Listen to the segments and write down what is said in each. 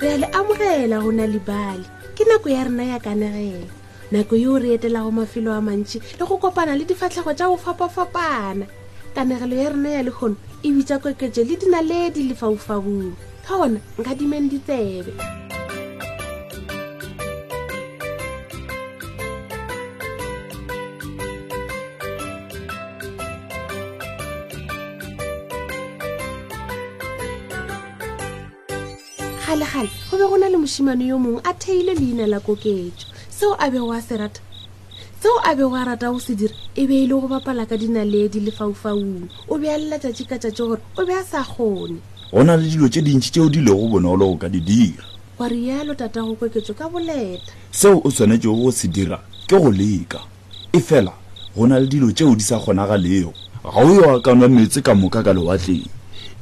re a le amogela go na libale ke nako ya rena ya kanegela nako yeo re etelago mafelo a mantši le go kopana le difatlhego tša go fapafapana kanegelo ya rena ya lekgono e bitsa koketso le dinaledi lefaufabung ka gona nka dimeng ditsebe kgalegale go be go na le mošimane yo mongwe a theile leina la koketso seo a bego a se rata tseo a bego a rata go se dira e be e le go bapala ka dinaledi le faufaung o be a lela tšatši ka tšatši gore o be a sa kgone go na le dilo tše dintši tšeo di lego bonolo go ka di dira wa rialo tatago kweketso ka boleta seo o tshwanetšego go se dira ke go leka e fela go na le dilo tšeo di sa kgonagalego ga o yo akanwa metse ka moka ka lewatleng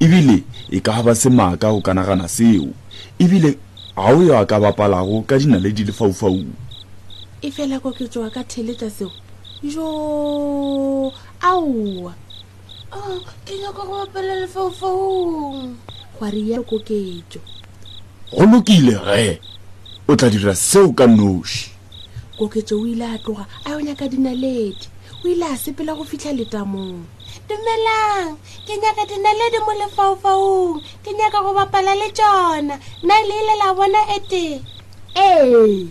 ebile e ka ba se maaka go kanagana seo ebile ga o yo a ka bapalago ka dinaledi le faufaung e fela koketsoa ka thele tla seo jo aowa oh, ke nyaka go bapela lefaufaung gwa ria koketso go lokile ge o tla dira seo ka noši koketso o ile a tloga a yo nyaka dinaledi o ile a sepela go fitlha letamong dumelang ke nyaka dinaledi mo lefaufaung ke nyaka go bapala le tsona na le ile la bona ete ee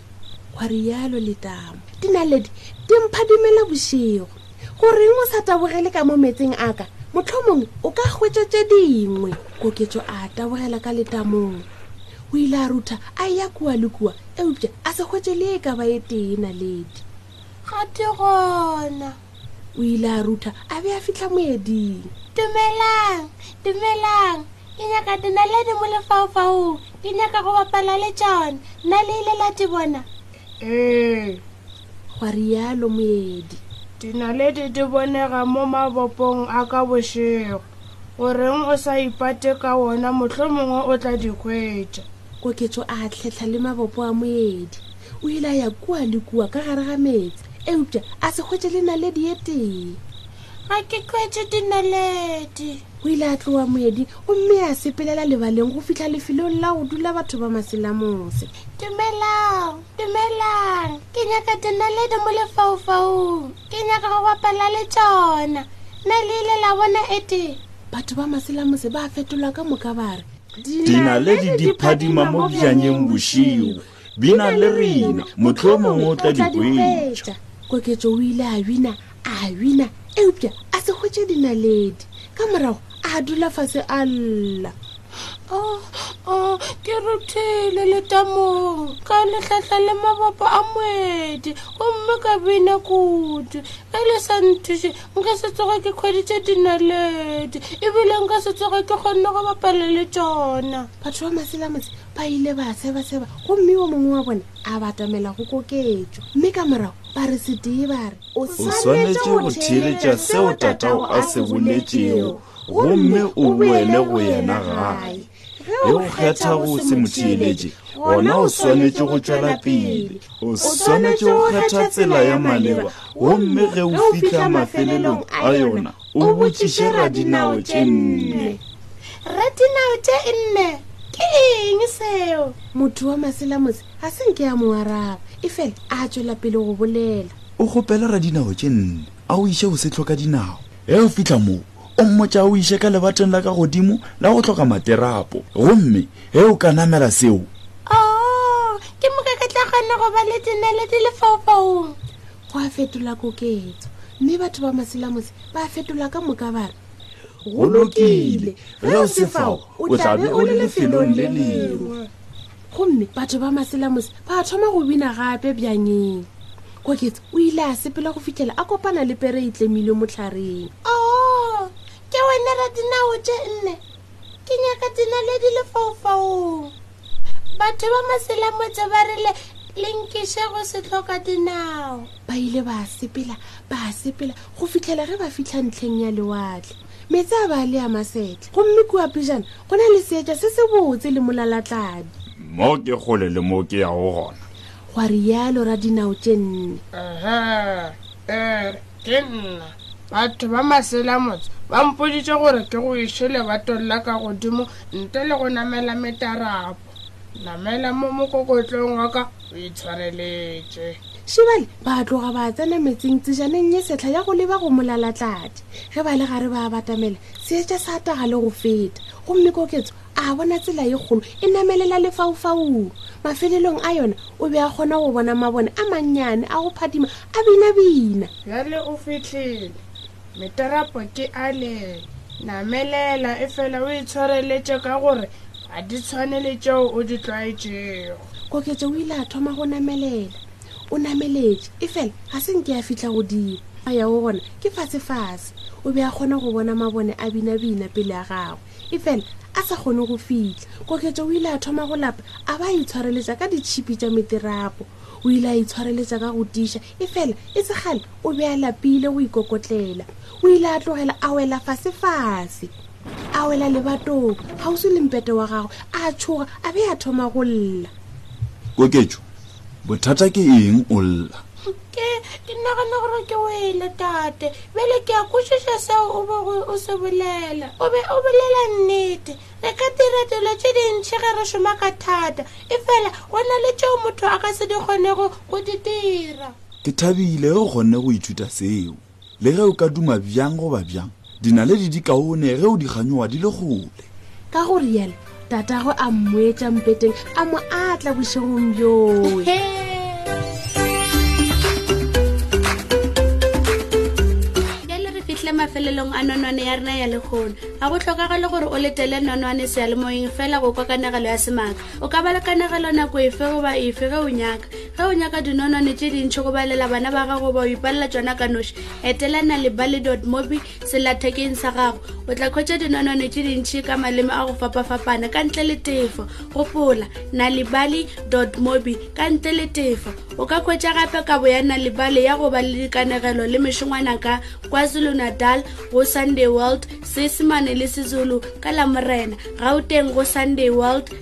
gwa rialo letamo dinaledi di mpha dimela bošego goreng o sa tabogele ka mo metseng aka motlhomongwe o ka hwetša tše dingwe koketšo a tabogela ka letamong o ile a rutha a eya kua le kua eupša a se hwetše le e ka ba e tee naledi ga te gona o ile a rutha a be a fitlha moeding dumelang dumelang ke nyaka dinaledi mo lefaufaung ke nyaka go bapala le tšona nna le ile la di bona ee gwa rialo moedi dinaledi di bonega mo mabopong a ka bošego o reng o sa ipate ka wona mohlomongwe o tla di hwetša koketso a tlhetlha le mabopo a moedi o ile a ya kua le kua ka gare ga metsi eupša a se hwetse le naledi ye tee ga ke kwetse dinaledi o ile a tloa moedi gomme a sepelela lebaleng go fitlha lefelong la go dula batho ba maselamose dumelang dumelang ke nyaka dinaledi mo lefaufaung ke nyaka go bapala le tsona na le ile la bona ete batho ba maselamose ba fetolwa ka moka bare dinaledi di phadima mo bjanyeng bošigo bina le rena mohlomong o tla di hwetša koketso o ile a bina a bina eupša a se hwetše dinaledi ka morago a dula fase a lla o oh, oh, ke ruthile letamong ka letlhahla le mabopo a moedi gomme ka bina kudu ge le sa nthuše nka se tsoge ke kgweditše dinaledi ebile nka se tsoge ke kgonne go bapala le tsona batho ba maselamose ba ile ba sebaseba gomme yo mongwe wa bone a batamela go koketšo mme ka morago ba re setee ba re o swanetše go theeletša seo tatago a se boletšego gomme o boele go yena gae ge o kgetha go se mo theeletše gona o swanetše go tšwela pele o swanetše go kgetha tsela ya maleba gomme ge o fitlha mafelelong a yona o botšiše radinao tše nne radinao tše nne ke eng seo motho wa maselamose ga se nke ya mo araba e fela a tswela pele go bolela o kgopela radinao tše nne a o iše go se tlhoka dinao ge o fitlha moo o mmotša o iše ka lebateng la ka godimo la go tlhoka materapo gomme ge o ka namela seo oh, ke moka ke tla kgona go ba le dinele di le faufaung go a fetola koketso mme batho ba masilamose ba a fetola ka moka ba re go lokile ge o se fao o tlabe o le lefelong le lengwe gomme batho ba masilamose ba thoma go bina gape bjangeng koketso o ile a sepela go fitlhela a kopana le pere e tlemilwe motlhareng o oh, ke wena ra dinao tše nne ke nyaka dinaledi lefaufaong batho ba maselamotse ba rile le nkiše go se tlhoka dinao ba ile ba sepela ba sepela go fitlhela ge ba fitlha ntlheng ya lewatle metse a ba le ya masetlha gomme kua pejana go na le seetša se se botse le molalatladi mo ke gole le mo ke yago gona gwa rialo ra dinao tše nne um ke nna Batho ba maselamotse ba mpoditše gore ke go ešo lebatong la ka godimo ntle le go namela metarapo. Namela mo mokokotlong wa ka o itshwareletše. Šebale ba tloga ba tsena metseng tsejaneng ye setlha ya go leba go molalatlatše. Ge ba le gare ba batamela, seetša sa taga le go feta. Gomme koketso a bona tsela e kgolo e namelela lefaufaung mafelelong a yona o be a kgona go bona mabone a mannyane a go phadima a binabina bjale o fitlhile metarapo ke a le namelela e fela o itshwareletše ka gore ga di tshwane le tšeo o di tlwaetšego koketse o ile a thoma go namelela o nameletše e fela ga se nke ya fitlha godimo a ya go gona ke fatsefase o be a kgona go bona mabone a binabina pele a gago efela a sa kgone go fitlha koketso o ile a thoma go lapa a ba a itshwareletša ka ditšhipi tša meterapo o ile a itshwareletša ka go tiša efela e segale o be a lapile go ikokotlela o ile a tlogela a wela fasefase a wela lebatong gausi le mpete wa gagwe a tshoga a be a thoma go lla koketso bothata ke eng o lla ke ke nagana gore ke wele tate bjale ke a kwešiša seo o bego o se bolela o be o bolela nnete re ka dira dilo tše dintšhi ge re šoma ka thata e fela go na le tšeo motho a ka se di kgonego go di dira ke thabile ge o kgonne go ithuta seo Le ge o ka duma bjang goba bjang, dinaledi di kaone ge o di ganyowa di le gole. Ka go rialo, tatagwe a mmoetša mpeteng a mo atla bošegong bjoe. mafelelong a nonwane ya rena ya lekgono ga go tlhokagale gore o letele nonwane sealemoyeng fela go kwa kanegelo ya semaka o ka ba le kanegelo nako efe goba efe ge o nyaka ge o nyaka dinonwane tše dintšho go balela bana ba gago ba o ipalela tsona ka noši etelana le bally dot mobi selathekeng sa gago o tla kgwetsa dinonwane tše dintšhi ka maleme a go fapafapana ka ntle le tefo gopola nalibali dot mobi ka ntle le tefo o ka kgwetsa gape kabo ya nalibali ya go ba le dikanegelo le mešongwana ka kwazulu natal go sunday world seesemane le sezulu ka lamorena gauteng go sunday world